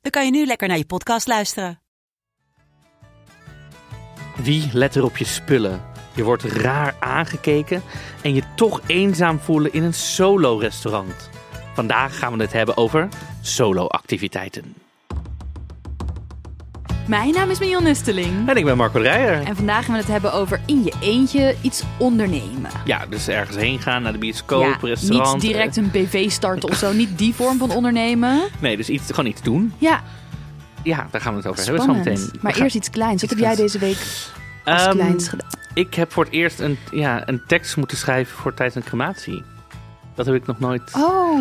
dan kan je nu lekker naar je podcast luisteren. Wie let er op je spullen? Je wordt raar aangekeken en je toch eenzaam voelen in een solo-restaurant. Vandaag gaan we het hebben over solo-activiteiten. Mijn naam is Mion Nusteling. En ik ben Marco Dreyer. En vandaag gaan we het hebben over in je eentje iets ondernemen. Ja, dus ergens heen gaan, naar de bioscoop, Ja, restaurant. Niet direct een BV starten of zo. Niet die vorm van ondernemen. Nee, dus iets, gewoon iets doen. Ja, Ja, daar gaan we het over hebben zo meteen. Maar gaan- eerst iets kleins. Wat heb jij deze week als Ehm, kleins gedaan? Ik heb voor het eerst een, ja, een tekst moeten schrijven voor tijdens een crematie. Dat heb ik nog nooit. Oh,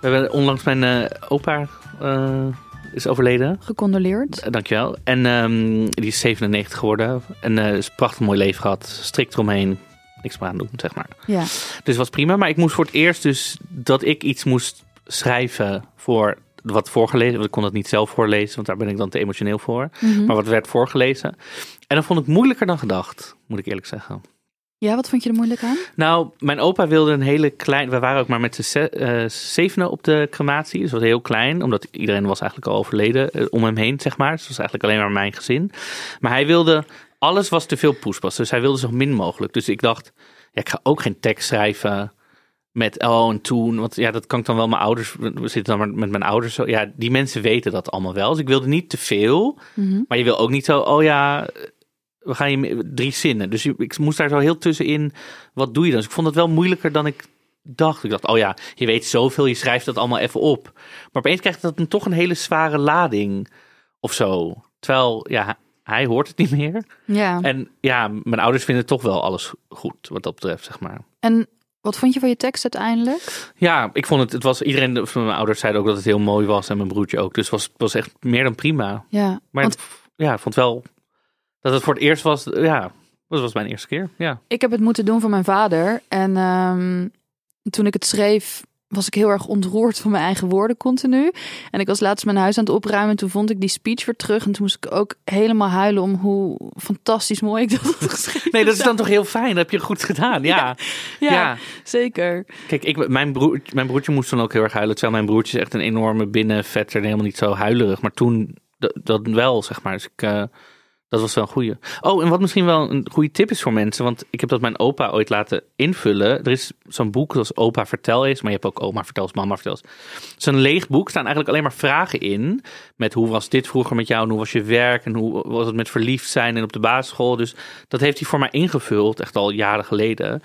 We hebben onlangs mijn eh, opa eh, is overleden. gecondoleerd. Eh, Dankjewel. En ehm, die is 97 geworden. En eh is een prachtig mooi leven gehad. Strikt eromheen. Niks meer aan doen, zeg maar. Ja. Dus was prima. Maar ik moest voor het eerst dus dat ik iets moest schrijven voor wat voorgelezen. Want ik kon het niet zelf voorlezen, want daar ben ik dan te emotioneel voor. Mhm. Maar wat werd voorgelezen. En dat vond ik moeilijker dan gedacht, moet ik eerlijk zeggen. Ja, wat vond je er moeilijk aan? Nou, mijn opa wilde een hele klein. We waren ook maar met z'n ze- eh, zevenen op de crematie. Dus het was heel klein, omdat iedereen was eigenlijk al overleden eh, om hem heen, zeg maar. Dus het was eigenlijk alleen maar mijn gezin. Maar hij wilde. Alles was te veel poespas. Dus hij wilde zo min mogelijk. Dus ik dacht, ja, ik ga ook geen tekst schrijven. Met oh en toen, want ja, dat kan ik dan wel mijn ouders. We zitten dan met mijn ouders zo. Ja, die mensen weten dat allemaal wel. Dus ik wilde niet te veel. Mhm. Maar je wil ook niet zo, oh ja, we gaan je drie zinnen. Dus ik moest daar zo heel tussenin. Wat doe je dan? Dus ik vond het wel moeilijker dan ik dacht. Ik dacht, oh ja, je weet zoveel, je schrijft dat allemaal even op. Maar opeens krijgt dat een, toch een hele zware lading of zo. Terwijl, ja, hij hoort het niet meer. Ja. En ja, mijn ouders vinden toch wel alles goed wat dat betreft, zeg maar. En wat vond je van je tekst uiteindelijk? Ja, ik vond het, het was iedereen van mijn ouders zeiden ook dat het heel mooi was en mijn broertje ook. Dus het was, het was echt meer dan prima. Ja. Maar Want ja, ik vond wel dat het voor het eerst was. Ja, dat was mijn eerste keer. Ja. ik heb het moeten doen voor mijn vader. En ehm, toen ik het schreef, was ik heel erg ontroerd van mijn eigen woorden continu. En ik was laatst mijn huis aan het opruimen. En toen vond ik die speech weer terug. En toen moest ik ook helemaal huilen om hoe fantastisch mooi ik dat had geschreven. Nee, dat is dan toch heel fijn. Dat heb je goed gedaan. Ja, Ja, ja. zeker. Kijk, ik, mijn, broer, mijn broertje moest dan ook heel erg huilen. Terwijl mijn broertje is echt een enorme binnenvetter en helemaal niet zo huilerig. Maar toen dat, dat wel, zeg maar. Dus ik, eh, dat was wel een goeie. Oh, en wat misschien wel een goede tip is voor mensen. Want ik heb dat mijn opa ooit laten invullen. Er is zo'n boek zoals Opa Vertel is. Maar je hebt ook Oma Vertel, Mama Vertel. Is een leeg boek. Staan eigenlijk alleen maar vragen in. Met hoe was dit vroeger met jou? En hoe was je werk? En hoe was het met verliefd zijn en op de basisschool? Dus dat heeft hij voor mij ingevuld. Echt al jaren geleden.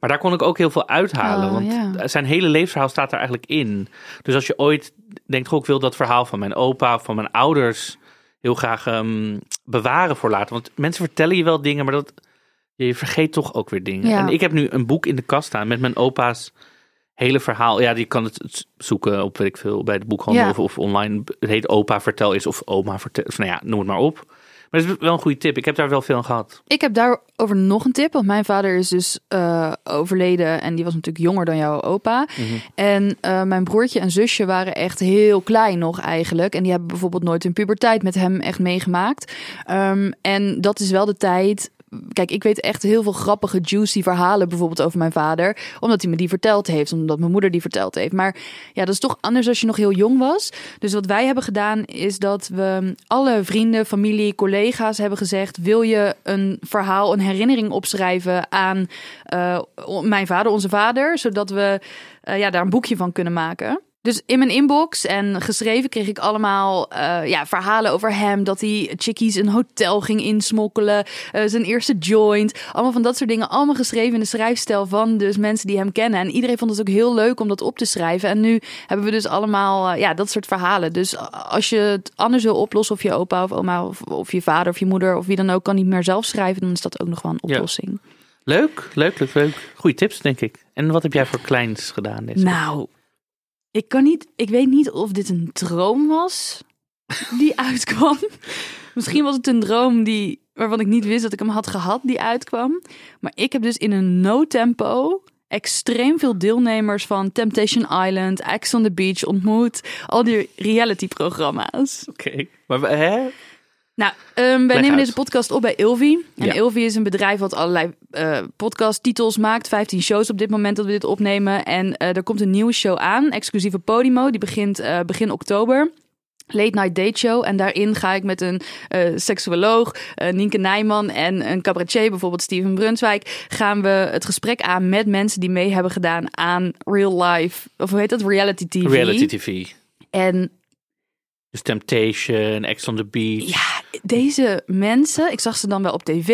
Maar daar kon ik ook heel veel uithalen. Oh, want ja. zijn hele levensverhaal staat er eigenlijk in. Dus als je ooit denkt, goh, ik wil dat verhaal van mijn opa of van mijn ouders heel graag ehm, bewaren voor later. Want mensen vertellen je wel dingen, maar dat, je vergeet toch ook weer dingen. Ja. En ik heb nu een boek in de kast staan met mijn opa's hele verhaal. Ja, die kan het zoeken op, weet ik veel, bij de boekhandel Ja. of, of online. Het heet Opa Vertel is of Oma Vertel. Of, nou ja, noem het maar op. Maar het is wel een goede tip. Ik heb daar wel veel aan gehad. Ik heb daarover nog een tip. Want mijn vader is dus eh, overleden. En die was natuurlijk jonger dan jouw opa. En eh, mijn broertje en zusje waren echt heel klein nog eigenlijk. En die hebben bijvoorbeeld nooit een puberteit met hem echt meegemaakt. Ehm, en dat is wel de tijd Kijk, ik weet echt heel veel grappige, juicy verhalen bijvoorbeeld over mijn vader. Omdat hij me die verteld heeft, omdat mijn moeder die verteld heeft. Maar ja, dat is toch anders als je nog heel jong was. Dus wat wij hebben gedaan is dat we alle vrienden, familie, collega's hebben gezegd... wil je een verhaal, een herinnering opschrijven aan uh, mijn vader, onze vader... zodat we uh, ja, daar een boekje van kunnen maken... Dus in mijn inbox en geschreven kreeg ik allemaal uh, ja, verhalen over hem. Dat hij chickies een hotel ging insmokkelen. Uh, zijn eerste joint. Allemaal van dat soort dingen. Allemaal geschreven in de schrijfstijl van dus mensen die hem kennen. En iedereen vond het ook heel leuk om dat op te schrijven. En nu hebben we dus allemaal uh, ja, dat soort verhalen. Dus als je het anders wil oplossen. Of je opa of oma of, of je vader of je moeder of wie dan ook kan niet meer zelf schrijven. Dan is dat ook nog wel een oplossing. Ja. Leuk, leuk, leuk, leuk. Goeie tips denk ik. En wat heb jij voor kleins gedaan deze Nou, Ik kan niet, ik weet niet of dit een droom was die uitkwam. Misschien was het een droom die, waarvan ik niet wist dat ik hem had gehad, die uitkwam. Maar ik heb dus in een no-tempo extreem veel deelnemers van Temptation Island, Ex on the Beach ontmoet. Al die reality-programma's. Oké. Maar hè? Nou, ehm, wij nemen uit. deze podcast op bij Ilvi. En Ja. Ilvi is een bedrijf wat allerlei eh podcasttitels maakt. 15 shows op dit moment dat we dit opnemen. En eh, er komt een nieuwe show aan, exclusieve Podimo. Die begint eh, begin oktober. Late Night Date Show. En daarin ga ik met een seksuoloog, Nienke Nijman en een cabaretier, bijvoorbeeld Steven Brunswijk, gaan we het gesprek aan met mensen die mee hebben gedaan aan real life, of hoe heet dat, reality TV. Reality TV. En Dus Temptation, Ex on the Beach. ja, deze mensen, ik zag ze dan wel op tv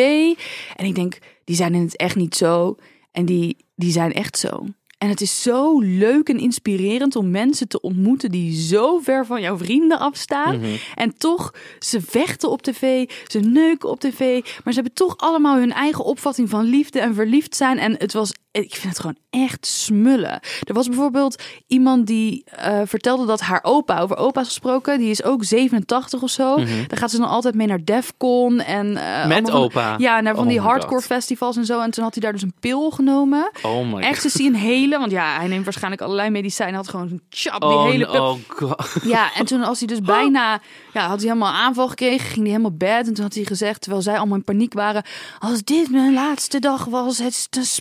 en ik denk, die zijn in het echt niet zo. En die, die zijn echt zo. En het is zo leuk en inspirerend om mensen te ontmoeten die zo ver van jouw vrienden afstaan. Mhm. En toch, ze vechten op tv, ze neuken op tv. Maar ze hebben toch allemaal hun eigen opvatting van liefde en verliefd zijn. En het was, ik vind het gewoon echt smullen. Er was bijvoorbeeld iemand die eh, vertelde dat haar opa, over opa's gesproken, die is ook 87 of zo. Daar gaat ze dan altijd mee naar Defcon. En, eh. Met van- opa? Ja, naar van Oh die my hardcore God. festivals en zo. En toen had hij daar dus een pil genomen. Oh my god. Ecstasy een hele, want ja, hij neemt waarschijnlijk allerlei medicijnen. Had gewoon zo'n chap, die Oh, hele pil. oh god. Ja, en toen als hij dus bijna, ja, had hij helemaal aanval gekregen, ging hij helemaal bed. En toen had hij gezegd, terwijl zij allemaal in paniek waren, als dit mijn laatste dag was, het is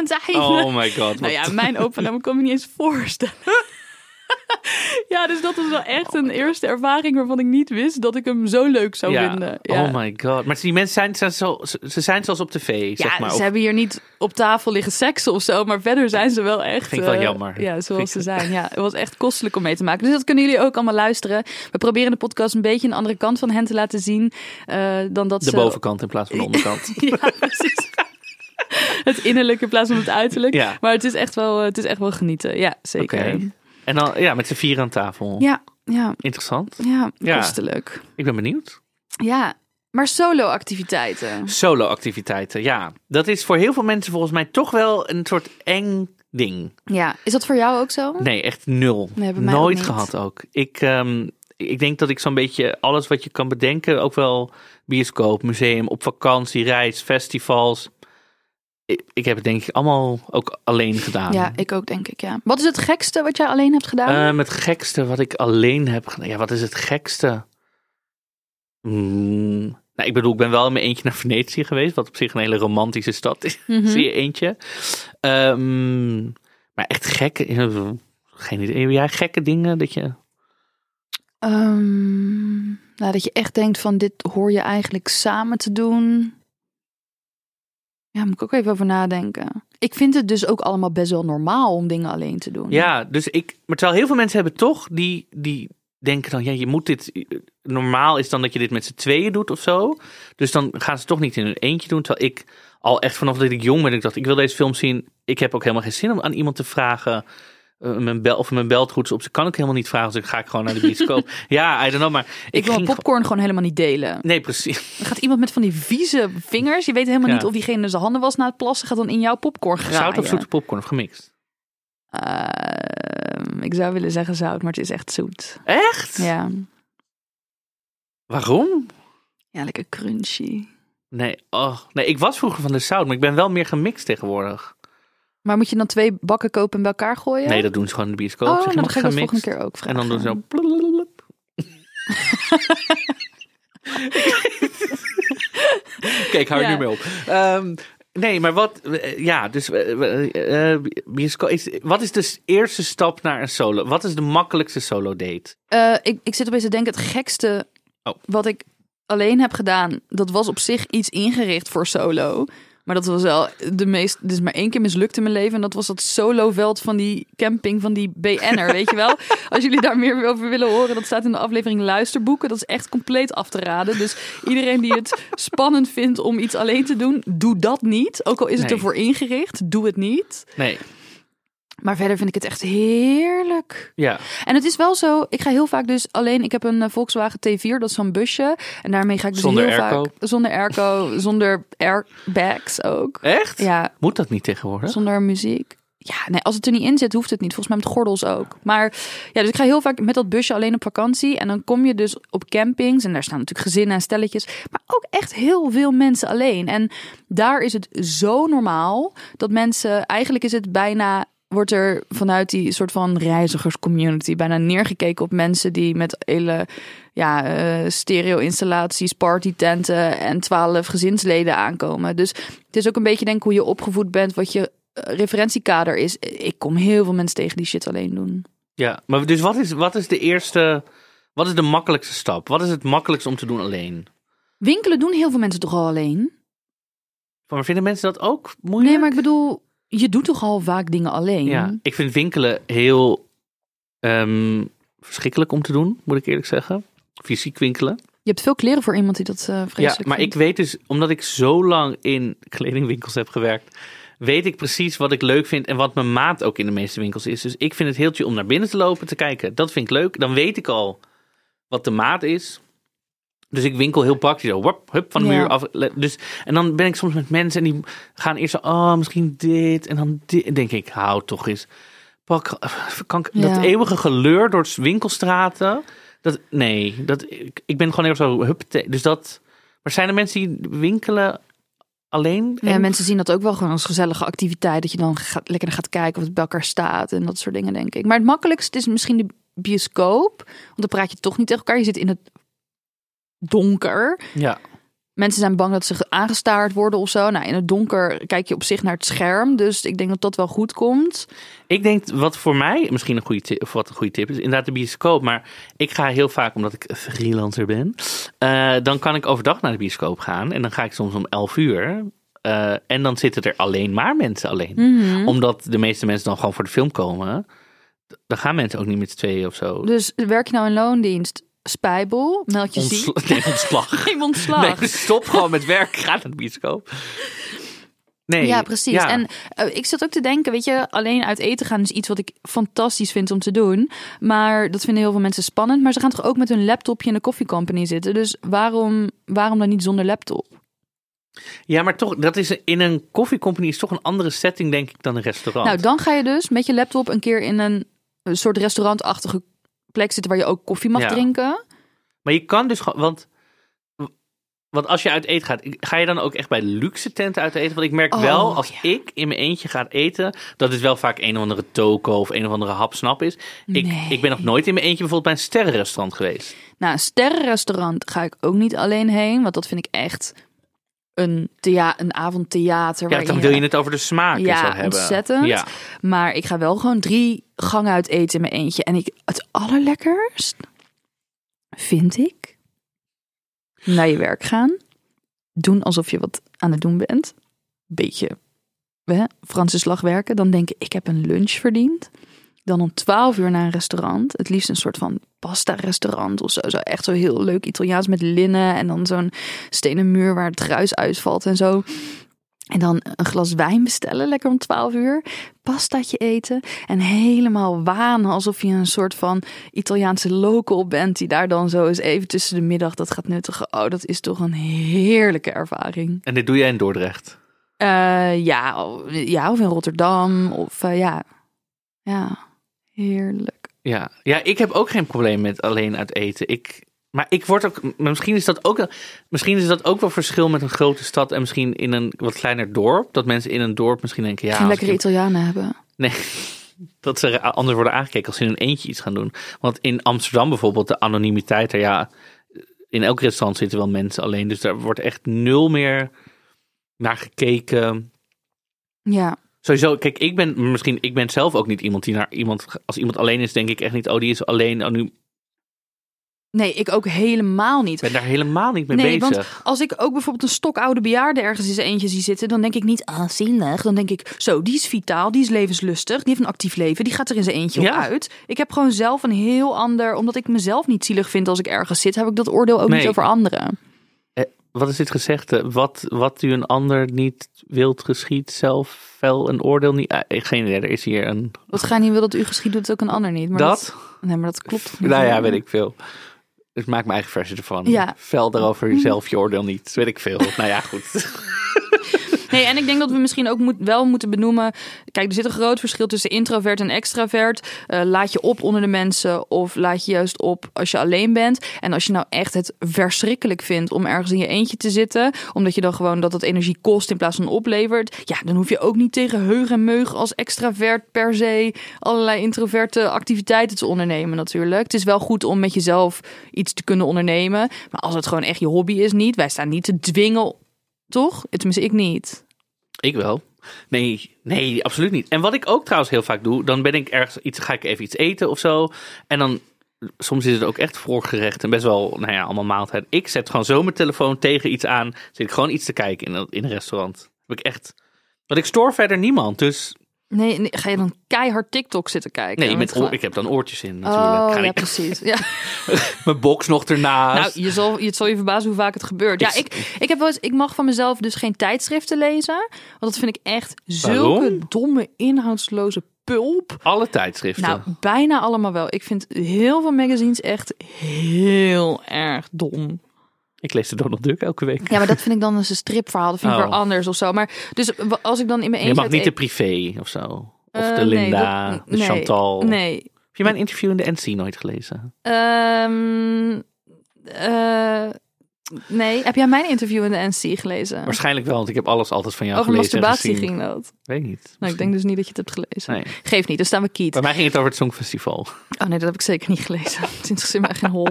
een Oh my god. nou ja, mijn opa, nou, kon me niet eens voorstellen. ja, dus dat was wel echt een eerste ervaring waarvan ik niet wist dat ik hem zo leuk zou ja. vinden. Ja. Oh my god. Maar die mensen zijn, zo, ze zijn zoals op tv, Ja, zeg maar. ze Of- hebben hier niet op tafel liggen seksen of zo, maar verder zijn ze wel echt. Vind ik wel eh, jammer. Ja, zoals ze zijn. Ja, het was echt kostelijk om mee te maken. Dus dat kunnen jullie ook allemaal luisteren. We proberen de podcast een beetje een andere kant van hen te laten zien eh, dan dat de ze. bovenkant in plaats van de onderkant. Ja, precies. het innerlijke in plaats van het uiterlijk. Ja. Maar het is echt wel, het is echt wel genieten. Ja, zeker. Oké. En dan, ja, met z'n vier aan tafel. Ja, ja, Interessant. ja, Ja. kostelijk. Ik ben benieuwd. Ja, maar solo-activiteiten. Solo-activiteiten, ja. Dat is voor heel veel mensen volgens mij toch wel een soort eng ding. Ja, is dat voor jou ook zo? Nee, echt nul. Nee, ook Nooit gehad ook. Ik, ehm, ik denk dat ik zo'n beetje alles wat je kan bedenken, ook wel bioscoop, museum, op vakantie, reis, festivals. Ik, heb het denk ik allemaal ook alleen gedaan. Ja, ik ook denk ik, ja. Wat is het gekste wat jij alleen hebt gedaan? Ehm, het gekste wat ik alleen heb gedaan. Ja, wat is het gekste? Hmm, nou, ik bedoel, ik ben wel in mijn eentje naar Venetië geweest, wat op zich een hele romantische stad is. Mhm. Zie je eentje. Ehm, maar echt gekke, geen idee. Heb jij gekke dingen dat je... Ehm, nou, dat je echt denkt van dit hoor je eigenlijk samen te doen. Ja, moet ik ook even over nadenken. Ik vind het dus ook allemaal best wel normaal om dingen alleen te doen. Ja, dus ik. Maar terwijl heel veel mensen hebben toch die, die denken dan, ja, je moet dit. Normaal is dan dat je dit met z'n tweeën doet of zo. Dus dan gaan ze toch niet in hun eentje doen. Terwijl ik al echt vanaf dat ik jong ben, ik dacht, ik wil deze film zien. Ik heb ook helemaal geen zin om aan iemand te vragen. Eh, mijn bel, of mijn belt goed is op. Ze kan ik helemaal niet vragen. Dus ik ga ik gewoon naar de bioscoop. ja, I don't know. Maar ik, ik wil popcorn gewoon helemaal niet delen. Nee, precies. Dan gaat iemand met van die vieze vingers. Je weet helemaal Ja. niet of diegene zijn handen was na het plassen. Gaat dan in jouw popcorn graaien. Zout of zoete popcorn of gemixt? Ehm, ik zou willen zeggen zout, maar het is echt zoet. Echt? Ja, Waarom? ja lekker crunchy. Nee, oh, nee, ik was vroeger van de zout, maar ik ben wel meer gemixt tegenwoordig. Maar moet je dan twee bakken kopen en bij elkaar gooien? Nee, dat doen ze gewoon in de bioscoop. Oh, Zeg, nou, dan mag ga ik dat volgende keer ook En vragen. dan doen ze zo. Kijk, hou Ja. nu mee op. Ehm, nee, maar wat... eh, Ja, dus... bioscoop is, wat is de eerste stap naar een solo? Wat is de makkelijkste solo date? Eh, ik, ik zit opeens te denken, het gekste Oh. wat ik alleen heb gedaan, dat was op zich iets ingericht voor solo. Maar dat was wel de meest. Dit is maar één keer mislukt in mijn leven. En dat was dat soloveld van die camping van die BN'er. weet je wel? Als jullie daar meer over willen horen, dat staat in de aflevering Luisterboeken. Dat is echt compleet af te raden. Dus iedereen die het spannend vindt om iets alleen te doen, doe dat niet. Ook al is het Nee. ervoor ingericht, doe het niet. Nee, Maar verder vind ik het echt heerlijk. ja. En het is wel zo, ik ga heel vaak dus alleen, ik heb een eh, Volkswagen T4, dat is zo'n busje. En daarmee ga ik dus Zonder heel airco? vaak, zonder airco, zonder airbags ook. Echt? Ja, Moet dat niet tegenwoordig? zonder muziek. Ja, nee, als het er niet in zit, hoeft het niet. Volgens mij met gordels ook. Maar ja, dus ik ga heel vaak met dat busje alleen op vakantie. En dan kom je dus op campings. En daar staan natuurlijk gezinnen en stelletjes. Maar ook echt heel veel mensen alleen. En daar is het zo normaal dat mensen... Eigenlijk is het bijna wordt er vanuit die soort van reizigerscommunity bijna neergekeken op mensen die met hele ja, eh, stereo-installaties, partytenten en twaalf gezinsleden aankomen. Dus het is ook een beetje denk ik hoe je opgevoed bent, wat je eh, referentiekader is. Ik kom heel veel mensen tegen die shit alleen doen. Ja, maar dus wat is, wat is de eerste, wat is de makkelijkste stap? Wat is het makkelijkste om te doen alleen? Winkelen doen heel veel mensen toch al alleen? Maar vinden mensen dat ook moeilijk? Nee, maar ik bedoel, je doet toch al vaak dingen alleen? Ja, ik vind winkelen heel ehm, verschrikkelijk om te doen, moet ik eerlijk zeggen. Fysiek winkelen. Je hebt veel kleren voor iemand die dat uh, vreselijk Ja, maar vindt. ik weet dus, omdat ik zo lang in kledingwinkels heb gewerkt, weet ik precies wat ik leuk vind en wat mijn maat ook in de meeste winkels is. Dus ik vind het heel chill om naar binnen te lopen, te kijken. Dat vind ik leuk. Dan weet ik al wat de maat is. Dus ik winkel heel praktisch. Zo, wop, hup, van de Ja. muur af. Dus, en dan ben ik soms met mensen en die gaan eerst zo, oh, misschien dit. En dan dit. denk ik, hou toch eens. Pak, kan, ik- dat Ja. eeuwige geleur door winkelstraten. Dat, nee, dat, ik, ik ben gewoon heel zo, hup, dus dat... Maar zijn er mensen die winkelen alleen? Ja, En- mensen zien dat ook wel gewoon als gezellige activiteit. Dat je dan gaat, lekker gaat kijken of het bij elkaar staat en dat soort dingen, denk ik. Maar het makkelijkste is misschien de bioscoop. Want dan praat je toch niet tegen elkaar. Je zit in het donker. Ja. Mensen zijn bang dat ze aangestaard worden of zo. Nou, in het donker kijk je op zich naar het scherm. Dus ik denk dat dat wel goed komt. Ik denk wat voor mij misschien een goede tip, of wat een goede tip is, inderdaad de bioscoop. Maar ik ga heel vaak, omdat ik freelancer ben, eh, dan kan ik overdag naar de bioscoop gaan. En dan ga ik soms om 11 uur. eh, en dan zitten er alleen maar mensen alleen. Mhm. Omdat de meeste mensen dan gewoon voor de film komen. Dan gaan mensen ook niet met z'n tweeën of zo. Dus werk je nou in loondienst, spijbel, meld je ziek. Ontsla- nee, ontslag. Geen ontslag. Nee, stop gewoon met werk. Ga naar de bioscoop. Nee, Ja, precies. ja. En eh, ik zat ook te denken, weet je, alleen uit eten gaan is iets wat ik fantastisch vind om te doen. Maar dat vinden heel veel mensen spannend. Maar ze gaan toch ook met hun laptopje in de koffiecompany zitten. Dus waarom, waarom dan niet zonder laptop? Ja, maar toch, dat is in een koffiecompany is toch een andere setting, denk ik, dan een restaurant. Nou, dan ga je dus met je laptop een keer in een, een soort restaurantachtige plek zitten waar je ook koffie mag Ja. drinken. Maar je kan dus gewoon, want, want als je uit eten gaat, ga je dan ook echt bij luxe tenten uit eten? Want ik merk Oh, wel, als ja. ik in mijn eentje ga eten, dat het wel vaak een of andere toko of een of andere hapsnap is. Ik, Nee. ik ben nog nooit in mijn eentje bijvoorbeeld bij een sterrenrestaurant geweest. Nou, een sterrenrestaurant ga ik ook niet alleen heen. Want dat vind ik echt een, thea een avondtheater. Ja, dan wil je het over de smaken Ja, hebben. ontzettend. Ja. Maar ik ga wel gewoon drie gangen uit eten in mijn eentje. En ik, het allerlekkerst vind ik naar je werk gaan. Doen alsof je wat aan het doen bent. Beetje hè, Franse slag werken. Dan denk ik, ik heb een lunch verdiend. Dan om 12 uur naar een restaurant. Het liefst een soort van pasta restaurant of zo. zo echt zo heel leuk Italiaans met linnen. En dan zo'n stenen muur waar het gruis uitvalt en zo. En dan een glas wijn bestellen, lekker om 12 uur. Pastaatje eten. En helemaal wanen alsof je een soort van Italiaanse local bent. Die daar dan zo eens even tussen de middag dat gaat nuttigen. Oh, dat is toch een heerlijke ervaring. En dit doe jij in Dordrecht. Eh, ja, ja, of in Rotterdam. Of eh, ja. Ja, heerlijk. Ja. ja, ik heb ook geen probleem met alleen uit eten. Ik, maar ik word ook, misschien is dat ook, misschien is dat ook wel verschil met een grote stad en misschien in een wat kleiner dorp. Dat mensen in een dorp misschien denken, ja, Geen als lekkere ik- Italianen hebben. Nee, dat ze anders worden aangekeken als ze in een eentje iets gaan doen. Want in Amsterdam bijvoorbeeld, de anonimiteit er, ja, in elk restaurant zitten wel mensen alleen. Dus daar wordt echt nul meer naar gekeken. Ja, Sowieso, kijk, ik ben misschien, ik ben zelf ook niet iemand die naar iemand, als iemand alleen is, denk ik echt niet, oh, die is alleen. Oh, nu ik nee, ik ook helemaal niet. ben daar helemaal niet mee Nee, bezig. want als ik ook bijvoorbeeld een stokoude bejaarde ergens in zijn eentje zie zitten, dan denk ik niet, ah, zielig. Dan denk ik, zo, die is vitaal, die is levenslustig, die heeft een actief leven, die gaat er in zijn eentje Ja. op uit. Ik heb gewoon zelf een heel ander, omdat ik mezelf niet zielig vind als ik ergens zit, heb ik dat oordeel ook Nee. niet over anderen. Wat is dit gezegde? Wat, wat u een ander niet wilt geschiet, zelf fel een oordeel niet. Ah, geen idee, er is hier een. Wat ga je niet wil dat u geschiet, doet ook een ander niet. Maar dat? nee, maar dat klopt. niet. Nou ja, weet ik veel. Dus maak mijn eigen versie ervan. Ja. Vel daarover jezelf je oordeel niet. Weet ik veel. nou ja, goed. Nee, en ik denk dat we misschien ook moet, wel moeten benoemen. Kijk, er zit een groot verschil tussen introvert en extravert. Eh, laat je op onder de mensen of laat je juist op als je alleen bent. En als je nou echt het verschrikkelijk vindt om ergens in je eentje te zitten, omdat je dan gewoon dat het energie kost in plaats van oplevert. Ja, dan hoef je ook niet tegen heug en meug als extravert per se allerlei introverte activiteiten te ondernemen natuurlijk. Het is wel goed om met jezelf iets te kunnen ondernemen. Maar als het gewoon echt je hobby is niet, wij staan niet te dwingen, toch? Tenminste, ik niet. Ik wel. Nee, nee, absoluut niet. En wat ik ook trouwens heel vaak doe, dan ben ik ergens iets, ga ik even iets eten of zo. En dan soms is het ook echt voorgerecht en best wel, nou ja, allemaal maaltijd. Ik zet gewoon zo mijn telefoon tegen iets aan, zit ik gewoon iets te kijken in, in een restaurant. Heb ik echt. Want ik stoor verder niemand, dus Nee, nee, ga je dan keihard TikTok zitten kijken? nee, met oor, ik heb dan oortjes in natuurlijk. Oh, Ga ja, ik precies. Ja. mijn box nog ernaast. Nou, je zal, het zal je verbazen hoe vaak het gebeurt. Ja, Ik- ik, heb wel eens, ik mag van mezelf dus geen tijdschriften lezen. Want dat vind ik echt zulke domme, inhoudsloze pulp. Alle tijdschriften. Nou, bijna allemaal wel. Ik vind heel veel magazines echt heel erg dom. Ik lees de Donald Duck elke week. Ja, maar dat vind ik dan een stripverhaal. Dat vind ik Oh. weer anders of zo. Maar dus als ik dan in mijn je eentje... mag niet de privé of zo. Of Eh, de nee, Linda, dat- de nee, Chantal. Nee. Heb je mijn interview in de NC nooit gelezen? Ehm, eh, nee. Heb jij mijn interview in de NC gelezen? Waarschijnlijk wel, want ik heb alles altijd van jou Over gelezen en masturbatie ging dat. Weet niet. Nou, ik denk dus niet dat je het hebt gelezen. Nee. Geef niet, dan staan we kiet. Bij mij ging het over het Songfestival. Oh nee, dat heb ik zeker niet gelezen. Het interesseert mij geen hol.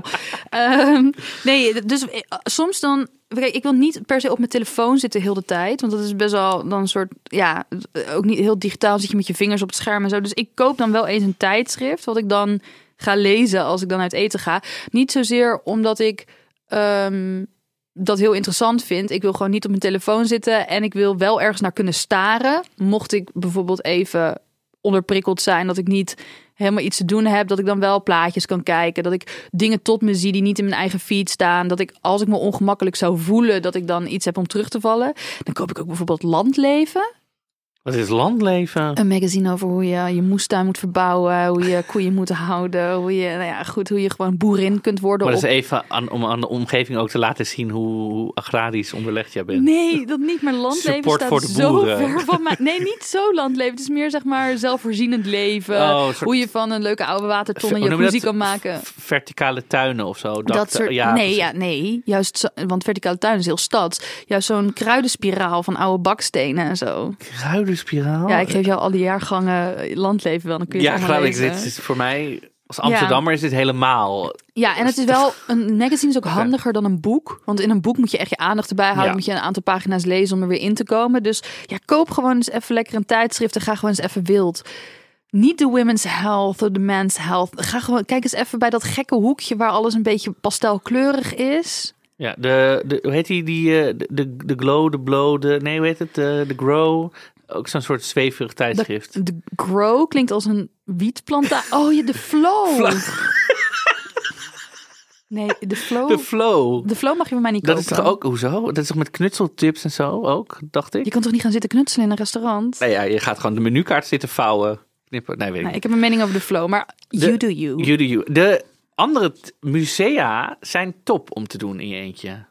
Ehm, nee, dus eh, soms dan... Kijk, ik wil niet per se op mijn telefoon zitten heel de tijd. Want dat is best wel dan een soort... Ja, ook niet heel digitaal zit je met je vingers op het scherm en zo. Dus ik koop dan wel eens een tijdschrift... wat ik dan ga lezen als ik dan uit eten ga. Niet zozeer omdat ik... ehm, dat heel interessant vind. Ik wil gewoon niet op mijn telefoon zitten en ik wil wel ergens naar kunnen staren. Mocht ik bijvoorbeeld even onderprikkeld zijn, dat ik niet helemaal iets te doen heb, dat ik dan wel plaatjes kan kijken, dat ik dingen tot me zie die niet in mijn eigen feed staan, dat ik als ik me ongemakkelijk zou voelen, dat ik dan iets heb om terug te vallen. Dan koop ik ook bijvoorbeeld Landleven, Wat is landleven? een magazine over hoe je je moestuin moet verbouwen, hoe je koeien moet houden, hoe je, nou ja, goed, hoe je gewoon boerin kunt worden. Maar dat op- is even aan, om aan de omgeving ook te laten zien hoe, agrarisch onderlegd jij bent. Nee, dat niet. Maar landleven Support staat voor de zo ver van mij. Nee, niet zo landleven. Het is meer zeg maar zelfvoorzienend leven. Oh, soort- Hoe je van een leuke oude waterton een je jacuzzi dat? kan maken. Verticale tuinen of zo. Dat soort, nee, precies. ja, nee. Juist, zo- want verticale tuin is heel stads. Juist zo'n kruidenspiraal van oude bakstenen en zo. Kruidenspiraal. Ja, ik geef jou al die jaargangen landleven wel. Dan kun je. Ja, geloof ik. Dit is voor mij... Als Amsterdammer is dit helemaal... Ja, en het is wel een magazine is ook handiger dan een boek. Want in een boek moet je echt je aandacht erbij houden. Ja. Moet je een aantal pagina's lezen om er weer in te komen. Dus ja, koop gewoon eens even lekker een tijdschrift en ga gewoon eens even wild. Niet de women's health of de men's health. Ga gewoon, kijk eens even bij dat gekke hoekje waar alles een beetje pastelkleurig is. Ja, de, de, hoe heet die? die eh, de, de, de Glow, de Blow, de... Nee, hoe heet het? De, de Grow. Ook zo'n soort zweverig tijdschrift. De grow klinkt als een wietplanta. Oh, je de flow. Nee, de flow. De Flow. De flow mag je bij mij niet Dat kopen. is toch ook... Hoezo? Dat is toch met knutseltips en zo ook, dacht ik? Je kan toch niet gaan zitten knutselen in een restaurant? Nee, ja, je gaat gewoon de menukaart zitten vouwen. Knippen. Nee, weet ik Nee, ik heb een mening over de flow, maar you do you. You do you. De andere musea zijn top om te doen in je eentje.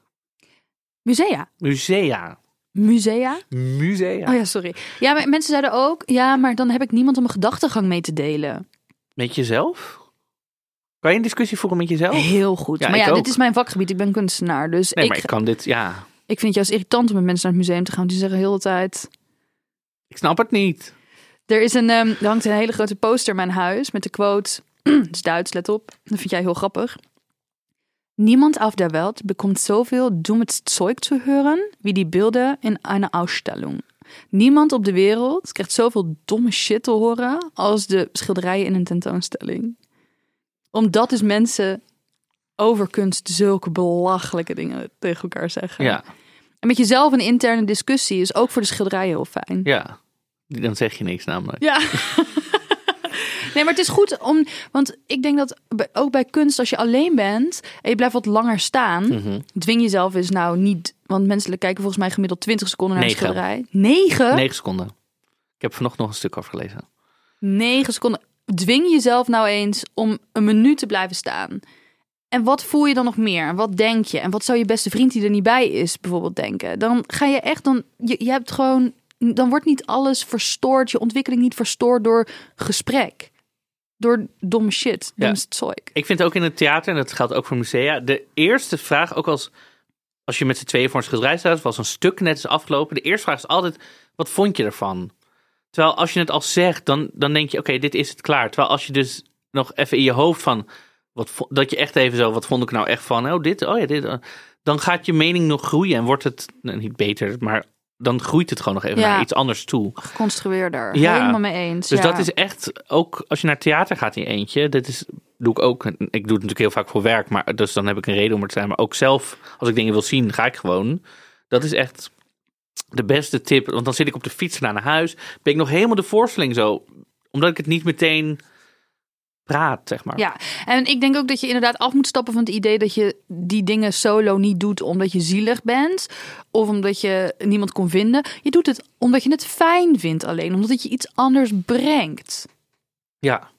Musea. Musea. Musea? Musea. Oh ja, sorry. Ja, maar mensen zeiden ook, ja, maar dan heb ik niemand om mijn gedachtegang mee te delen. Met jezelf? Kan je een discussie voeren met jezelf? Heel goed. Ja, maar ja, ook. dit is mijn vakgebied. Ik ben kunstenaar. Dus Nee, ik, maar ik kan dit... Ja, ik vind het juist irritant om met mensen naar het museum te gaan. Die zeggen heel de tijd... ik snap het niet. Er, is een, ehm, er hangt een hele grote poster in mijn huis met de quote... Het is Duits, let op. Dat vind jij heel grappig. Niemand auf der Welt bekommt zoveel dummes Zeug te hören... wie die beelden in eine Ausstellung. Niemand op de wereld krijgt zoveel domme shit te horen... als de schilderijen in een tentoonstelling. Omdat dus mensen over kunst zulke belachelijke dingen tegen elkaar zeggen. Ja, En met jezelf een interne discussie is ook voor de schilderij heel fijn. ja. Dan zeg je niks namelijk. Ja. nee, maar het is goed om. Want ik denk dat ook bij kunst, als je alleen bent en je blijft wat langer staan, Mhm. dwing jezelf eens nou niet. Want mensen kijken volgens mij gemiddeld 20 seconden naar Negen. een schilderij. Negen? Negen seconden. Ik heb vanochtend nog een stuk over gelezen. Negen seconden. Dwing jezelf nou eens om een minuut te blijven staan. En wat voel je dan nog meer? En wat denk je? En wat zou je beste vriend die er niet bij is bijvoorbeeld denken? Dan ga je echt, dan, je, je hebt gewoon, dan wordt niet alles verstoord, je ontwikkeling niet verstoord door gesprek. Door domme shit, Ja. domme zeug. Ik vind ook in het theater, en dat geldt ook voor musea, de eerste vraag, ook als, als je met z'n tweeën voor een schilderij staat, als een stuk net is afgelopen, de eerste vraag is altijd, wat vond je ervan? Terwijl als je het al zegt, dan, dan denk je, oké, dit is het klaar. Terwijl als je dus nog even in je hoofd van, wat, dat je echt even zo, wat vond ik nou echt van? Oh, dit, oh ja, dit. eh, Dan gaat je mening nog groeien en wordt het, nou, niet beter, maar dan groeit het gewoon nog even Ja. naar iets anders toe. Geconstrueerder. Ja. Helemaal mee eens. Dus ja. dat is echt ook als je naar theater gaat in je eentje. Dit is doe ik ook. Ik doe het natuurlijk heel vaak voor werk, maar dus dan heb ik een reden om er te zijn. Maar ook zelf, als ik dingen wil zien, ga ik gewoon. Dat is echt de beste tip. Want dan zit ik op de fiets naar naar huis. Ben ik nog helemaal de voorstelling zo, omdat ik het niet meteen praat, zeg maar. Ja, en ik denk ook dat je inderdaad af moet stappen van het idee dat je die dingen solo niet doet omdat je zielig bent of omdat je niemand kon vinden. Je doet het omdat je het fijn vindt alleen, omdat het je iets anders brengt. Ja.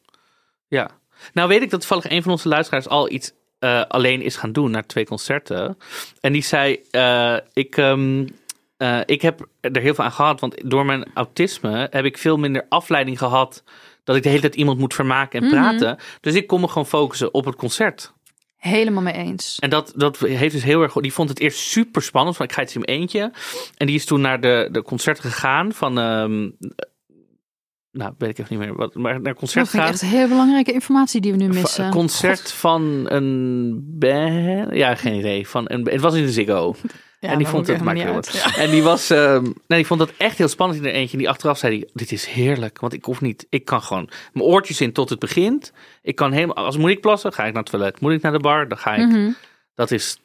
ja. Nou weet ik dat toevallig een van onze luisteraars al iets eh, alleen is gaan doen naar twee concerten. En die zei, eh, ik, eh, ik heb er heel veel aan gehad, want door mijn autisme heb ik veel minder afleiding gehad dat ik de hele tijd iemand moet vermaken en praten. Dus ik kon me gewoon focussen op het concert. Helemaal mee eens. En dat, dat heeft dus heel erg. Die vond het eerst super spannend. Van ik ga het in mijn eentje. En die is toen naar de, de concert gegaan van. ehm, nou, weet ik even niet meer. Wat, maar naar concert Dat vind ik gegaan. echt heel belangrijke informatie die we nu missen. Een concert van een. Ja, geen idee. Van een, het was in de Ziggo. Ja, en die dat vond het wat. En die was. ehm, nee, die vond dat echt heel spannend in er eentje. En die achteraf zei die, dit is heerlijk. Want ik hoef niet. Ik kan gewoon mijn oortjes in tot het begint. Ik kan helemaal. Als moet ik plassen, ga ik naar het toilet. Moet ik naar de bar, dan ga ik. Mhm. Dat is.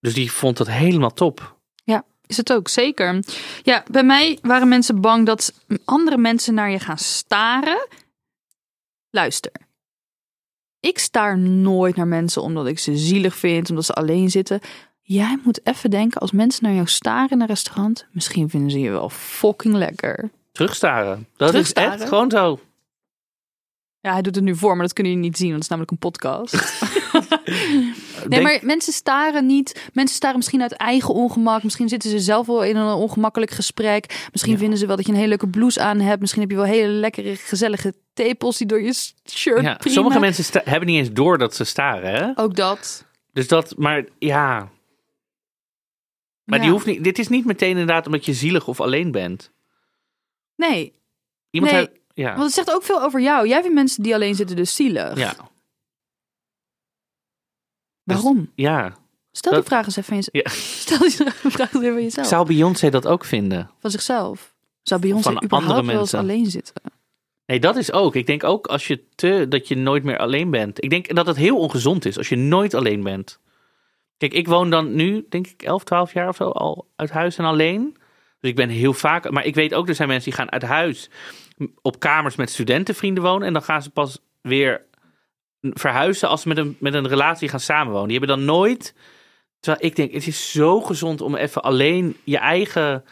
Dus die vond dat helemaal top. Ja, is het ook, zeker. Ja, bij mij waren mensen bang dat andere mensen naar je gaan staren. Luister. Ik staar nooit naar mensen omdat ik ze zielig vind, omdat ze alleen zitten. Jij moet even denken, als mensen naar jou staren in een restaurant, misschien vinden ze je wel fucking lekker. Terugstaren. Dat Terugstaren? is echt gewoon zo. Ja, hij doet het nu voor, maar dat kunnen jullie niet zien, want het is namelijk een podcast. Nee, Denk- maar mensen staren niet. Mensen staren misschien uit eigen ongemak. Misschien zitten ze zelf wel in een ongemakkelijk gesprek. Misschien Ja. vinden ze wel dat je een hele leuke blouse aan hebt. Misschien heb je wel hele lekkere, gezellige tepels die door je shirt ja, sommige mensen hebben niet eens door dat ze staren. Hè? Ook dat. Dus dat, maar ja. Maar die hoeft niet. Dit is niet meteen inderdaad omdat je zielig of alleen bent. Nee, Iemand Nee, zei- ja. want het zegt ook veel over jou. Jij vindt mensen die alleen zitten dus zielig. ja. Waarom? Ja. Stel die vraag eens even aan jezelf. ja. Stel die vraag eens even aan jezelf. Zou Beyoncé dat ook vinden? Van zichzelf. Zou Beyoncé Van überhaupt andere wel eens mensen. alleen zitten? Nee, dat is ook. Ik denk ook als je te, dat je nooit meer alleen bent. Ik denk dat het heel ongezond is als je nooit alleen bent. Kijk, ik woon dan nu, denk ik, 11, 12 jaar of zo al uit huis en alleen. Dus ik ben heel vaak. Maar ik weet ook, er zijn mensen die gaan uit huis op kamers met studentenvrienden wonen. En dan gaan ze pas weer verhuizen als ze met een, met een relatie gaan samenwonen. Die hebben dan nooit. Terwijl ik denk, het is zo gezond om even alleen je eigen.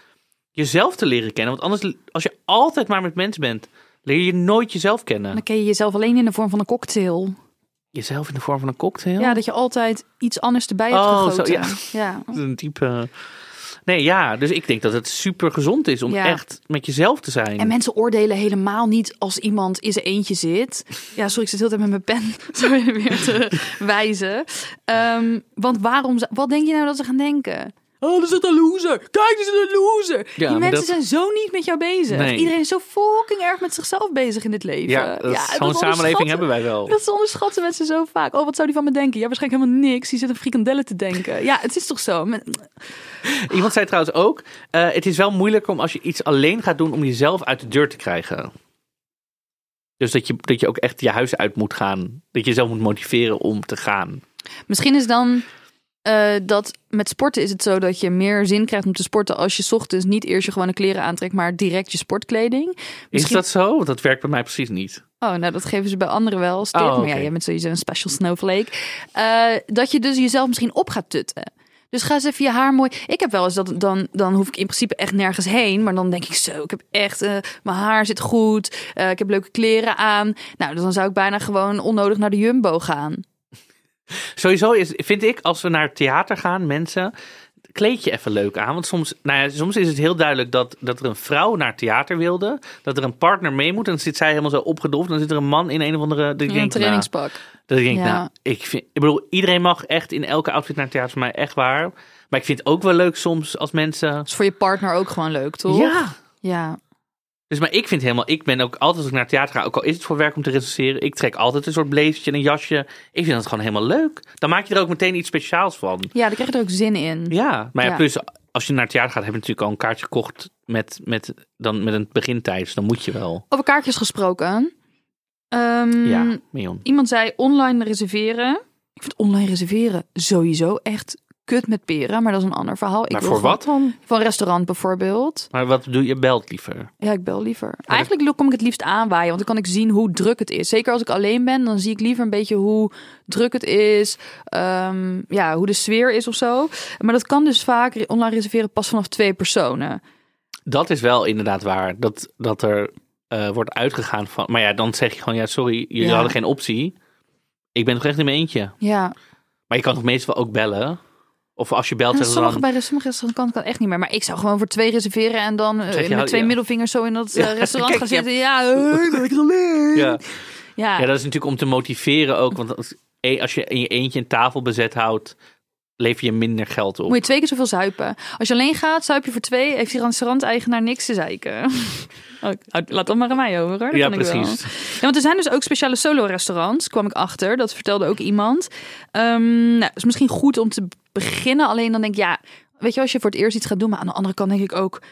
jezelf te leren kennen. Want anders, als je altijd maar met mensen bent, leer je nooit jezelf kennen. Dan ken je jezelf alleen in de vorm van een cocktail. Jezelf in de vorm van een cocktail? Ja, dat je altijd iets anders erbij hebt Oh, zo, gegoten. ja. ja. Is een type. Nee, ja, dus ik denk dat het super gezond is om Ja. echt met jezelf te zijn. En mensen oordelen helemaal niet als iemand in zijn eentje zit. Ja, sorry, ik zit heel tijd met mijn pen zo weer te wijzen. Ehm, want waarom, wat denk je nou dat ze gaan denken? Oh, dat is een loser. Kijk, dat is een loser. Ja, Die mensen dat- zijn zo niet met jou bezig. Nee. Iedereen is zo fucking erg met zichzelf bezig in dit leven. ja, dat is- zo'n samenleving hebben wij wel. Dat onderschatten mensen zo vaak. Oh, wat zou die van me denken? Ja, waarschijnlijk helemaal niks. Die zit een frikandellen te denken. Ja, het is toch zo. Iemand zei trouwens ook: eh, het is wel moeilijker om als je iets alleen gaat doen om jezelf uit de deur te krijgen. Dus dat je, dat je ook echt je huis uit moet gaan. Dat je jezelf moet motiveren om te gaan. Misschien is dan eh, dat met sporten is het zo dat je meer zin krijgt om te sporten als je 's ochtends niet eerst je gewone kleren aantrekt, maar direct je sportkleding. Is dat zo? Want dat werkt bij mij precies niet. Oh, nou dat geven ze bij anderen wel als. Oh, Maar ja, jij bent sowieso een special snowflake. Eh, dat je dus jezelf misschien op gaat tutten. Dus ga eens even je haar mooi. Ik heb wel eens dat dan, dan hoef ik in principe echt nergens heen. Maar dan denk ik zo, ik heb echt, eh, mijn haar zit goed. ik heb leuke kleren aan. Nou, dan zou ik bijna gewoon onnodig naar de Jumbo gaan. Sowieso is, vind ik, als we naar het theater gaan, mensen, kleed je even leuk aan. Want soms, nou ja, soms is het heel duidelijk dat, dat er een vrouw naar het theater wilde. Dat er een partner mee moet. En dan zit zij helemaal zo opgedoft. Dan zit er een man in een of andere... Dat Een nou, trainingspak. dat ik denk, Ja. nou, ik, vind, ik bedoel, iedereen mag echt in elke outfit naar het theater. Voor mij echt waar. Maar ik vind het ook wel leuk soms als mensen... is voor je partner ook gewoon leuk, toch? Ja, Ja. Dus maar ik vind helemaal, ik ben ook altijd als ik naar het theater ga, ook al is het voor werk om te recenseren, ik trek altijd een soort blazertje en een jasje. Ik vind dat gewoon helemaal leuk. Dan maak je er ook meteen iets speciaals van. Ja, daar krijg je er ook zin in. Ja, maar ja, Ja. plus als je naar het theater gaat, heb je natuurlijk al een kaartje gekocht met, met, dan, met een begintijd. Dus dan moet je wel. Over kaartjes gesproken. Ehm, Ja, Mion. Iemand zei online reserveren. Ik vind online reserveren sowieso echt kut met peren, maar dat is een ander verhaal. Ik Maar wil voor gewoon- wat dan? Van een restaurant bijvoorbeeld. Maar wat doe je? Belt liever. Ja, ik bel liever. Eigenlijk kom ik het liefst aanwaaien, want dan kan ik zien hoe druk het is. Zeker als ik alleen ben, dan zie ik liever een beetje hoe druk het is. ehm, ja, hoe de sfeer is of zo. Maar dat kan dus vaak online reserveren pas vanaf twee personen. Dat is wel inderdaad waar. Dat, dat er eh, wordt uitgegaan van. Maar ja, dan zeg je gewoon, ja, sorry, jullie Ja. hadden geen optie. Ik ben toch echt in mijn eentje. Ja, Maar je kan toch meestal ook bellen? Of als je belt, En sommige dan... bij sommige restaurants kan het echt niet meer. Maar ik zou gewoon voor twee reserveren en dan eh, met twee ja. middelvingers zo in dat eh, Ja, restaurant kijk, gaan zitten. Ja, eh, lekker alleen. Ja. Ja. ja, dat is natuurlijk om te motiveren ook. Want als, als je in je eentje een tafel bezet houdt, lever je minder geld op. Moet je twee keer zoveel zuipen. Als je alleen gaat, zuip je voor twee. Heeft die restaurant-eigenaar niks te zeiken. Oh, laat dat maar aan mij over hoor. Dat ja, kan ik wel. precies. Ja, want er zijn dus ook speciale solo-restaurants, kwam ik achter. Dat vertelde ook iemand. Ehm nou, is misschien goed om te beginnen. Alleen dan denk ik, ja, weet je, als je voor het eerst iets gaat doen. Maar aan de andere kant denk ik ook,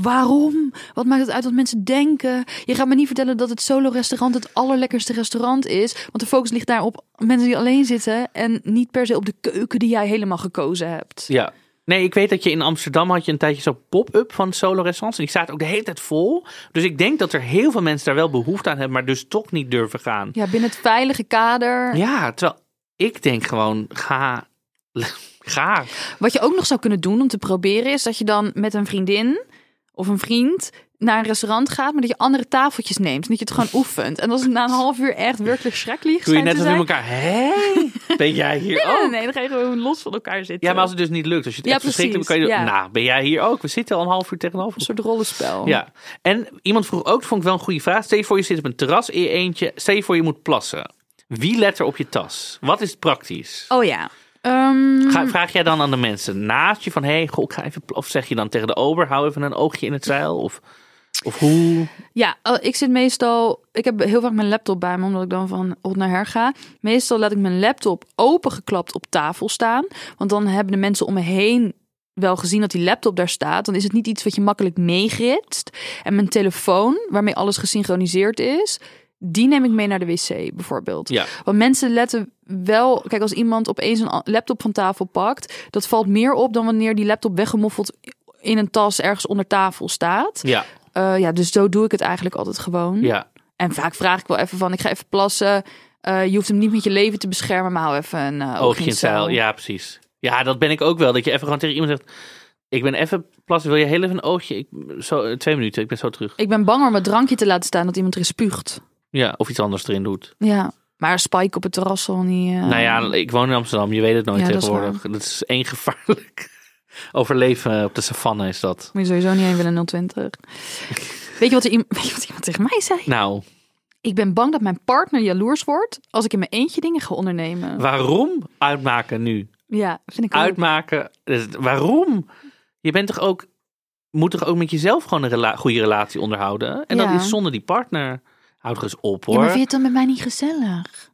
waarom? Wat maakt het uit wat mensen denken? Je gaat me niet vertellen dat het solo-restaurant het allerlekkerste restaurant is. Want de focus ligt daar op mensen die alleen zitten. En niet per se op de keuken die jij helemaal gekozen hebt. Ja. Nee, ik weet dat je in Amsterdam had je een tijdje zo'n pop-up van solo restaurants. En die staat ook de hele tijd vol. Dus ik denk dat er heel veel mensen daar wel behoefte aan hebben, maar dus toch niet durven gaan. Ja, binnen het veilige kader. Ja, terwijl ik denk gewoon, ga. Ga. Wat je ook nog zou kunnen doen om te proberen is dat je dan met een vriendin of een vriend naar een restaurant gaat, maar dat je andere tafeltjes neemt en dat je het gewoon oefent. En als het na een half uur echt werkelijk schrikkelijk Doe je net als in elkaar. Hé? Ben jij hier ook? nee, dan ga je gewoon los van elkaar zitten. Ja, maar als het dus niet lukt, als je het Ja, echt verschrikkelijk kan je precies, ja. Nou, ben jij hier ook? We zitten al een half uur tegenover. Een soort rollenspel. Ja, en iemand vroeg ook, vond ik wel een goede vraag. Stel je voor je zit op een terras in je eentje. Stel je voor je moet plassen. Wie let er op je tas? Wat is praktisch? Oh ja. Ehm, Ga, vraag jij dan aan de mensen naast je van, hé, hey, goh, ik ga even... Of zeg je dan tegen de ober, hou even een oogje in het zeil? Of, of hoe? Ja, ik zit meestal. Ik heb heel vaak mijn laptop bij me, omdat ik dan van hot naar her ga. Meestal laat ik mijn laptop opengeklapt op tafel staan. Want dan hebben de mensen om me heen wel gezien dat die laptop daar staat. Dan is het niet iets wat je makkelijk meegritst. En mijn telefoon, waarmee alles gesynchroniseerd is. Die neem ik mee naar de wc bijvoorbeeld. Ja, Want mensen letten wel. Kijk, als iemand opeens een laptop van tafel pakt, dat valt meer op dan wanneer die laptop weggemoffeld in een tas ergens onder tafel staat. ja, Eh, ja, dus zo doe ik het eigenlijk altijd gewoon. ja. En vaak vraag ik wel even van, ik ga even plassen. Eh, je hoeft hem niet met je leven te beschermen, maar hou even een uh, Oogje in het zeil. Ja, precies. Ja, dat ben ik ook wel. Dat je even gewoon tegen iemand zegt... Ik ben even plassen. Wil je heel even een oogje? Ik, zo, twee minuten, ik ben zo terug. Ik ben bang om mijn drankje te laten staan dat iemand erin spuugt. Ja, of iets anders erin doet. Ja, maar spike op het terras zal niet... eh, Nou ja, ik woon in Amsterdam. Je weet het nooit Ja, dat is tegenwoordig. Dat is, één gevaarlijk overleven op de savanne is dat. Moet je sowieso niet heen willen 020. Weet je, wat er, weet je wat iemand tegen mij zei? Nou, Ik ben bang dat mijn partner jaloers wordt als ik in mijn eentje dingen ga ondernemen. waarom uitmaken nu? Ja, vind ik ook. Uitmaken. dus waarom? Je bent toch ook... Moet toch ook met jezelf gewoon een rela- goede relatie onderhouden? En Ja. dat is zonder die partner. Houd er eens op hoor. Ja, maar vind je het dan met mij niet gezellig?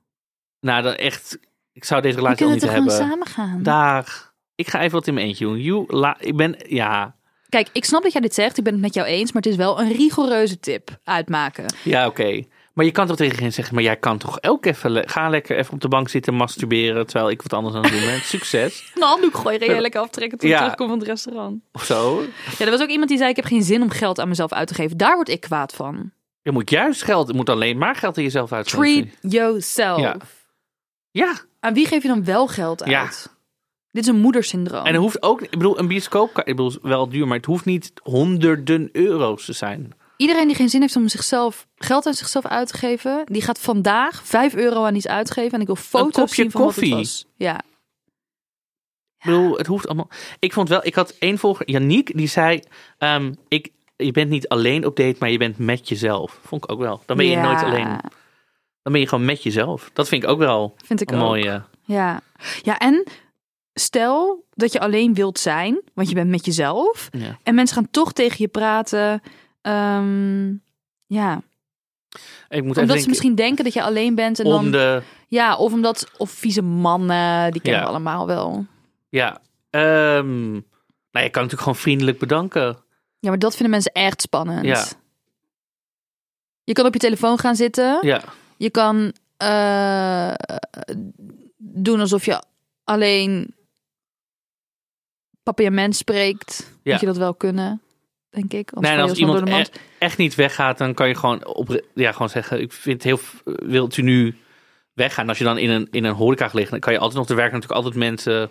Nou, dan echt... Ik zou deze We relatie al kunnen niet toch gewoon hebben. samen gaan? Dag. Ik ga even wat in mijn eentje doen. You, la, ik ben... Ja. Kijk, ik snap dat jij dit zegt. Ik ben het met jou eens. Maar het is wel een rigoureuze tip. Uitmaken. Ja, oké. Maar je kan toch tegen iedereen zeggen, maar jij kan toch ook even, le- ga lekker even op de bank zitten masturberen, terwijl ik wat anders aan het doen ben. Succes. Een handdoek gooien. Lekker aftrekken toen Ja. ik terugkom van het restaurant. Of zo. Ja, er was ook iemand die zei... Ik heb geen zin om geld aan mezelf uit te geven. Daar word ik kwaad van. Je moet juist geld, je moet alleen maar geld aan jezelf uitgeven. Treat yourself. Ja. Ja, Aan wie geef je dan wel geld uit? Ja. Dit is een moedersyndroom. en het hoeft ook, ik bedoel, een bioscoopkaart, ik bedoel, wel duur, maar het hoeft niet honderden euro's te zijn. iedereen die geen zin heeft om zichzelf geld aan zichzelf uit te geven, die gaat vandaag 5 euro aan iets uitgeven. En ik wil foto's zien van wat koffie. het was. Ja. Ik bedoel, het hoeft allemaal. Ik vond wel, ik had één volger, Yannick, die zei: ehm, ik, Je bent niet alleen op date, maar je bent met jezelf. Vond ik ook wel. Dan ben je Ja, nooit alleen. Dan ben je gewoon met jezelf. Dat vind ik ook wel Vind ik een ook. mooie. Ja. ja, en stel dat je alleen wilt zijn, want je bent met jezelf. Ja. En mensen gaan toch tegen je praten. ehm, ja, Ik moet even omdat ze denken, misschien denken dat je alleen bent. En dan, de. Ja, of omdat, of vieze mannen, die kennen Ja. we allemaal wel. Ja. ehm, nou, je kan natuurlijk gewoon vriendelijk bedanken. Ja, maar dat vinden mensen echt spannend. Ja. Je kan op je telefoon gaan zitten. Ja. Je kan eh, doen alsof je alleen papiament spreekt. Ja. Moet je dat wel kunnen, denk ik. Anders Nee, en als iemand e- echt niet weggaat, dan kan je gewoon, op, ja, gewoon zeggen: Ik vind het heel. Wilt u nu weggaan? Als je dan in een, in een horeca ligt, dan kan je altijd nog. Er werken natuurlijk altijd mensen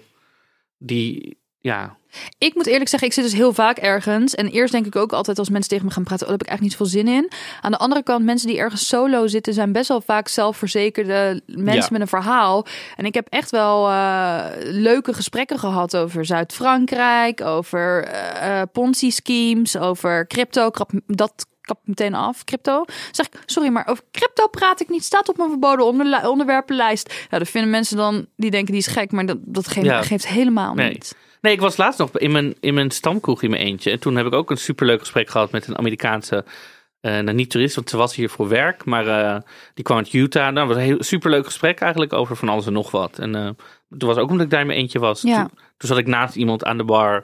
die. Ja, Ik moet eerlijk zeggen, ik zit dus heel vaak ergens. En eerst denk ik ook altijd als mensen tegen me gaan praten, oh, daar heb ik eigenlijk niet zoveel zin in. Aan de andere kant, mensen die ergens solo zitten, zijn best wel vaak zelfverzekerde mensen Ja. met een verhaal. En ik heb echt wel eh, leuke gesprekken gehad over Zuid-Frankrijk, over eh eh, Ponzi-schemes, over crypto. Dat kap meteen af, crypto. Zeg ik, sorry, maar over crypto praat ik niet. Staat op mijn verboden onderwerpenlijst. Ja, dat vinden mensen dan, die denken die is gek, maar dat, dat geeft, Ja. geeft helemaal Nee. niet. Nee, ik was laatst nog in mijn, in mijn stamkroeg in mijn eentje. En toen heb ik ook een superleuk gesprek gehad met een Amerikaanse, nou niet toerist, want ze was hier voor werk. Maar eh, die kwam uit Utah. Nou, was een heel superleuk gesprek eigenlijk over van alles en nog wat. En eh toen was ook omdat ik daar in mijn eentje was. Ja. Toen, toen zat ik naast iemand aan de bar.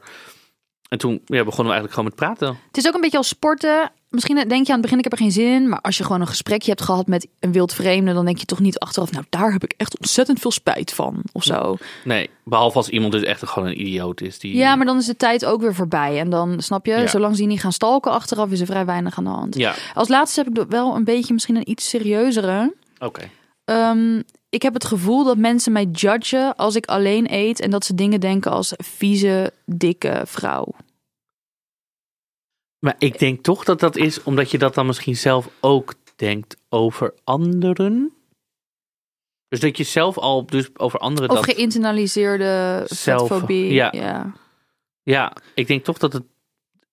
En toen ja, begonnen we eigenlijk gewoon met praten. Het is ook een beetje als sporten. Misschien denk je aan het begin, ik heb er geen zin in. Maar als je gewoon een gesprekje hebt gehad met een wild vreemde, dan denk je toch niet achteraf, nou daar heb ik echt ontzettend veel spijt van. Of zo. Nee, behalve als iemand dus echt gewoon een idioot is. Die, Ja, maar dan is de tijd ook weer voorbij. En dan snap je, Ja. zolang ze niet gaan stalken achteraf, is er vrij weinig aan de hand. Ja, Als laatste heb ik wel een beetje misschien een iets serieuzere. oké. Ehm, ik heb het gevoel dat mensen mij judgen als ik alleen eet. En dat ze dingen denken als vieze, dikke vrouw. Maar ik denk toch dat dat is omdat je dat dan misschien zelf ook denkt over anderen. Dus dat je zelf al dus over anderen Of dat... geïnternaliseerde Zelf- ja. ja. Ja, ik denk toch dat het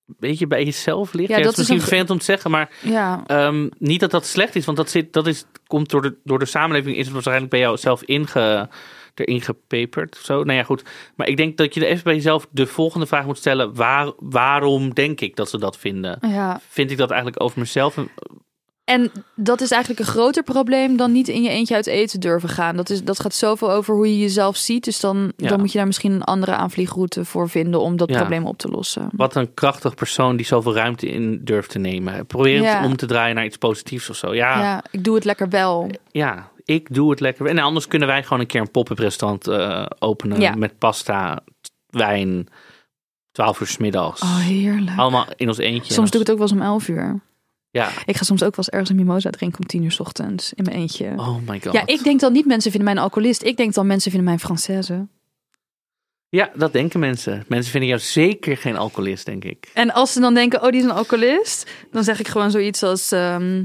beetje bij jezelf ligt. Ja, Ja, dat is is misschien een- vervelend om te zeggen, maar ja. ehm, niet dat dat slecht is. Want dat, zit, dat is, komt door de, door de samenleving, is het waarschijnlijk bij jou zelf inge, erin gepeperd. Zo. Nou ja, goed. Maar ik denk dat je er even bij jezelf de volgende vraag moet stellen. Waar, waarom denk ik dat ze dat vinden? ja. Vind ik dat eigenlijk over mezelf? En- dat is eigenlijk een groter probleem dan niet in je eentje uit eten durven gaan. Dat, is, dat gaat zoveel over hoe je jezelf ziet. Dus dan, Ja. dan moet je daar misschien een andere aanvliegroute voor vinden om dat Ja. probleem op te lossen. Wat een krachtig persoon die zoveel ruimte in durft te nemen. Probeer Ja. het om te draaien naar iets positiefs of zo. Ja, ja. Ja, ik doe het lekker wel. ik doe het lekker. En anders kunnen wij gewoon een keer een pop-up restaurant eh, openen. Ja. Met pasta, wijn, 12 uur 's middags. Oh, heerlijk. Allemaal in ons eentje. Soms doe ik het ook wel eens om 11 uur. Ja. Ik ga soms ook wel eens ergens een mimosa drinken om 10 uur 's ochtends in mijn eentje. Oh my god. ja, ik denk dan niet mensen vinden mij een alcoholist. Ik denk dan mensen vinden mij een Française. Ja, dat denken mensen. Mensen vinden jou zeker geen alcoholist, denk ik. En als ze dan denken, oh, die is een alcoholist, dan zeg ik gewoon zoiets als: ehm,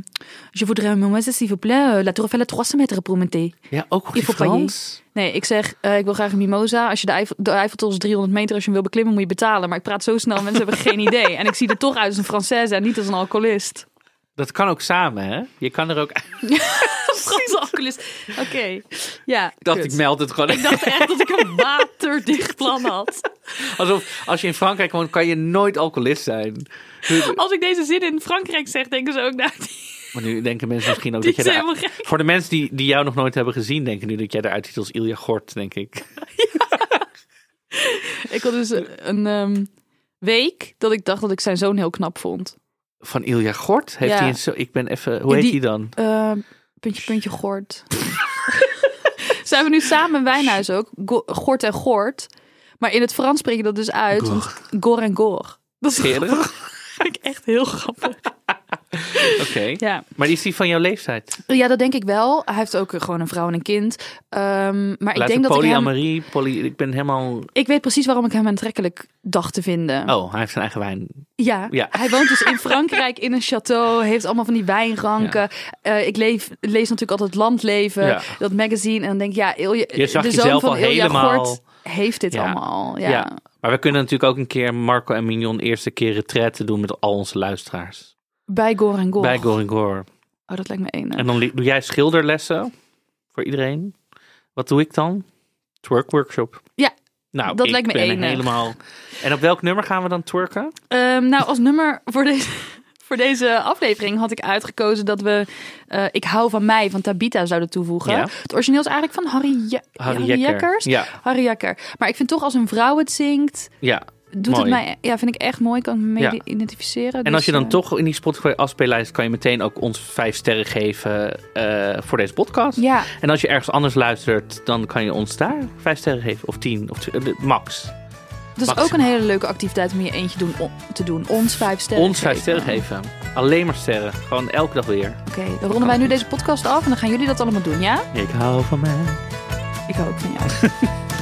Je voudrais un mimosa, s'il vous plaît, euh, la tour Eiffel à 300 mètres pour monter. Ja, ook goed Frans. Nee, ik zeg, eh, ik wil graag een mimosa. Als je de, Eiffel, de Eiffeltoren is 300 meter, als je hem wil beklimmen, moet je betalen. Maar ik praat zo snel, mensen hebben geen idee. En ik zie er toch uit als een Française en niet als een alcoholist. Dat kan ook samen, hè? Je kan er ook... Franse alcoholist. Oké, ja. Ik dacht, kut. ik meld het gewoon. Ik dacht echt dat ik een waterdicht plan had. Alsof als je in Frankrijk woont, kan je nooit alcoholist zijn. Als ik deze zin in Frankrijk zeg, denken ze ook, nou, die, Maar nu denken mensen misschien ook die dat is je... helemaal Er, gek. voor de mensen die, die jou nog nooit hebben gezien, denken nu dat jij eruit ziet als Ilja Gort, denk ik. Ik had dus een ehm, week dat ik dacht dat ik zijn zoon heel knap vond. Van Ilja Gort? Heeft Ja. hij een zo... Ik ben even... Hoe heet die- hij dan? Eh, puntje, puntje, Gort. Ze hebben nu samen wijnhuis ook. Go- Gort en Gort. Maar in het Frans spreek je dat dus uit. want Gor en Gor. Dat is ik echt heel grappig. Oké. Ja. Maar is die van jouw leeftijd? ja, dat denk ik wel. Hij heeft ook gewoon een vrouw en een kind. Ehm, maar ik denk de dat ik hem... polyamorie, poly, ik ben helemaal... Ik weet precies waarom ik hem aantrekkelijk dacht te vinden. Oh, hij heeft zijn eigen wijn. Ja. Ja. hij woont dus in Frankrijk in een château. Heeft allemaal van die wijnranken. Eh, ik leef, lees natuurlijk altijd Landleven, Ja. dat magazine. En dan denk ik, ja, Ilja, Je zag de zoon van al Ilja helemaal- Gort heeft dit allemaal. Ja. Ja. Maar we kunnen natuurlijk ook een keer Marco en Mignon eerste keer retraite doen met al onze luisteraars. Bij Gore en Gore. Bij Goringor. Oh, dat lijkt me enig. En dan doe jij schilderlessen voor iedereen. Wat doe ik dan? Twerk workshop. Ja, nou, dat lijkt me enig. helemaal. En op welk nummer gaan we dan twerken? Ehm, nou, als nummer voor deze, voor deze aflevering had ik uitgekozen dat we eh, Ik hou van mij van Tabita zouden toevoegen. Ja. Het origineel is eigenlijk van Harry, Je- Harry Harry. Jekkers. Ja, Harry Jekker. Maar ik vind toch als een vrouw het zingt, ja. Doet Mooi. het mij, ja, vind ik echt mooi. Kan ik me mee Ja. identificeren. En Dus, als je dan eh, toch in die Spotify afspeellijst kan je meteen ook ons vijf sterren geven eh, voor deze podcast. Ja, En als je ergens anders luistert, dan kan je ons daar vijf sterren geven. Of tien, of eh, max. dat is ook een hele leuke activiteit om je eentje doen, on- te doen. Ons vijf sterren ons vijf sterren geven. Alleen maar sterren. Gewoon elke dag weer. Oké, dan ronden wij nu deze podcast af en dan gaan jullie dat allemaal doen, ja? Ik hou van mij. Ik hou ook van jou.